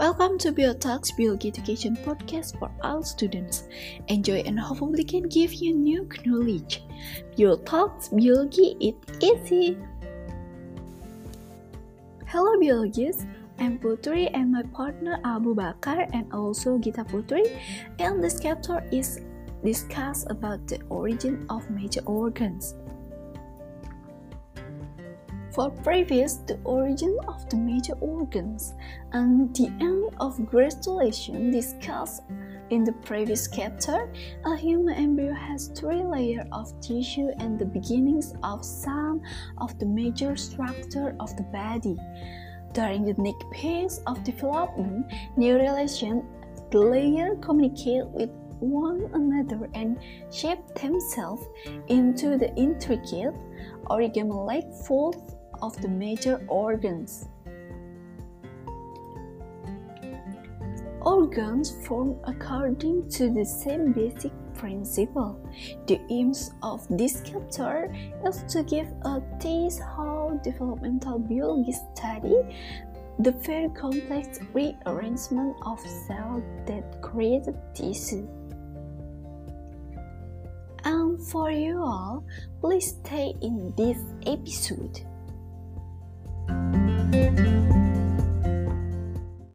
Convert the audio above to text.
Welcome to BioTalks Biology Education Podcast for all students. Enjoy and hopefully can give you new knowledge. BioTalks Biology it easy. Hello biologists, I'm Putri and my partner Abu Bakar and also Gita Putri. And this chapter is discuss about the origin of major organs. For previous, the origin of the major organs and the end of gastrulation discussed in the previous chapter, a human embryo has three layers of tissue and the beginnings of some of the major structure of the body. During the next phase of development, neurulation, the layers communicate with one another and shape themselves into the intricate origami-like folds of the major organs. Organs form according to the same basic principle. The aim of this chapter is to give a taste how developmental biology study the very complex rearrangement of cells that create tissue. And for you all, please stay in this episode.